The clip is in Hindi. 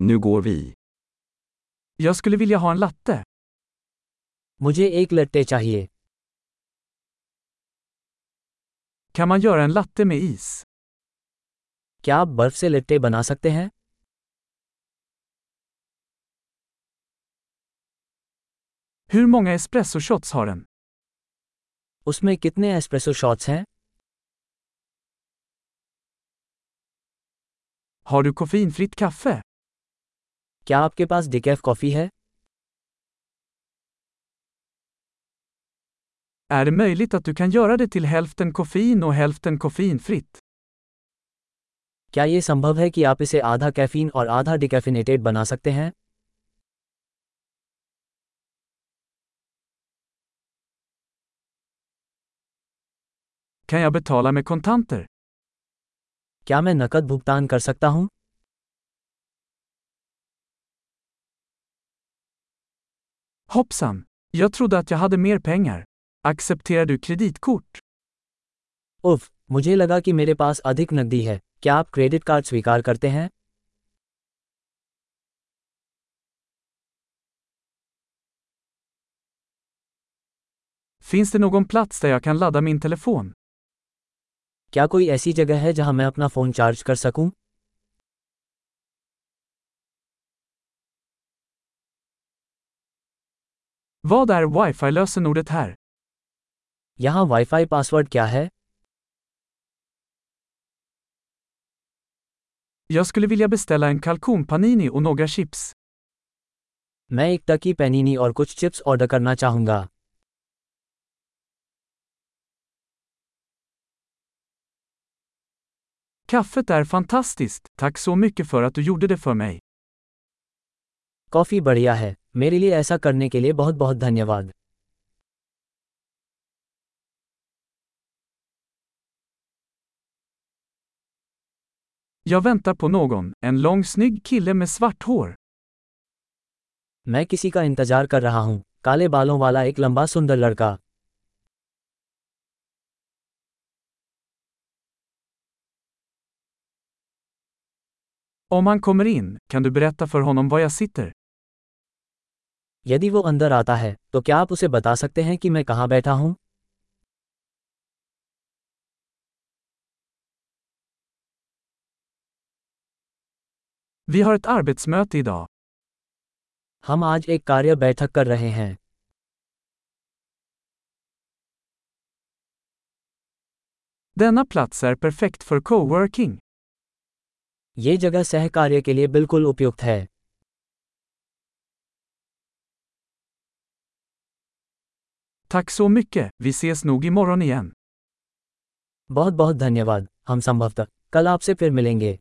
Nu går vi. Jag skulle vilja ha en latte. मुझे एक लट्टे चाहिए Kan man göra en latte med is? क्या आप बर्फ से लट्टे बना सकते हैं Hur många espresso shots har den? उसमें कितने एस्प्रेसो शॉट्स हैं Har du koffeinfritt kaffe? क्या आपके पास डिकैफ कॉफ़ी है Är det möjligt att du kan göra det till hälften koffein och hälften koffeinfritt? क्या ये संभव है कि आप इसे आधा कैफीन और आधा डिकैफिनेटेड बना सकते हैं Kan jag betala med kontanter? क्या मैं नकद भुगतान कर सकता हूँ Hoppsan! Jag trodde att jag hade mer pengar. Accepterar du kreditkort? उफ मुझे लगा कि मेरे पास अधिक नकदी है क्या आप क्रेडिट कार्ड स्वीकार करते हैं Finns det någon plats där jag kan ladda min telefon? क्या कोई ऐसी जगह है जहाँ मैं अपना फ़ोन चार्ज कर सकूँ Vad är wifi-lösenordet här? यहाँ वाईफाई पासवर्ड क्या है Jag skulle vilja beställa en kalkonpanini och några chips. मैं एक टकी पैनीनी और कुछ चिप्स ऑर्डर करना चाहूँगा Kaffet är fantastiskt, tack så mycket för att du gjorde det för mig. Coffee बढ़िया है मेरे लिए ऐसा करने के लिए बहुत बहुत धन्यवाद Jag väntar på någon, en lång snygg kille med svart hår. मैं किसी का इंतज़ार कर रहा हूँ काले बालों वाला एक लंबा सुंदर लड़का Om han kommer in, kan du berätta för honom var jag sitter? यदि वो अंदर आता है तो क्या आप उसे बता सकते हैं कि मैं कहाँ बैठा हूँ Vi har ett arbetsmöte idag. हम आज एक कार्य बैठक कर रहे हैं Denna plats är perfekt för coworking. ये जगह सहकार्य के लिए बिल्कुल उपयुक्त है Tack så mycket, vi ses nog imorgon igen. बहुत बहुत धन्यवाद हम संभवतः कल आपसे फिर मिलेंगे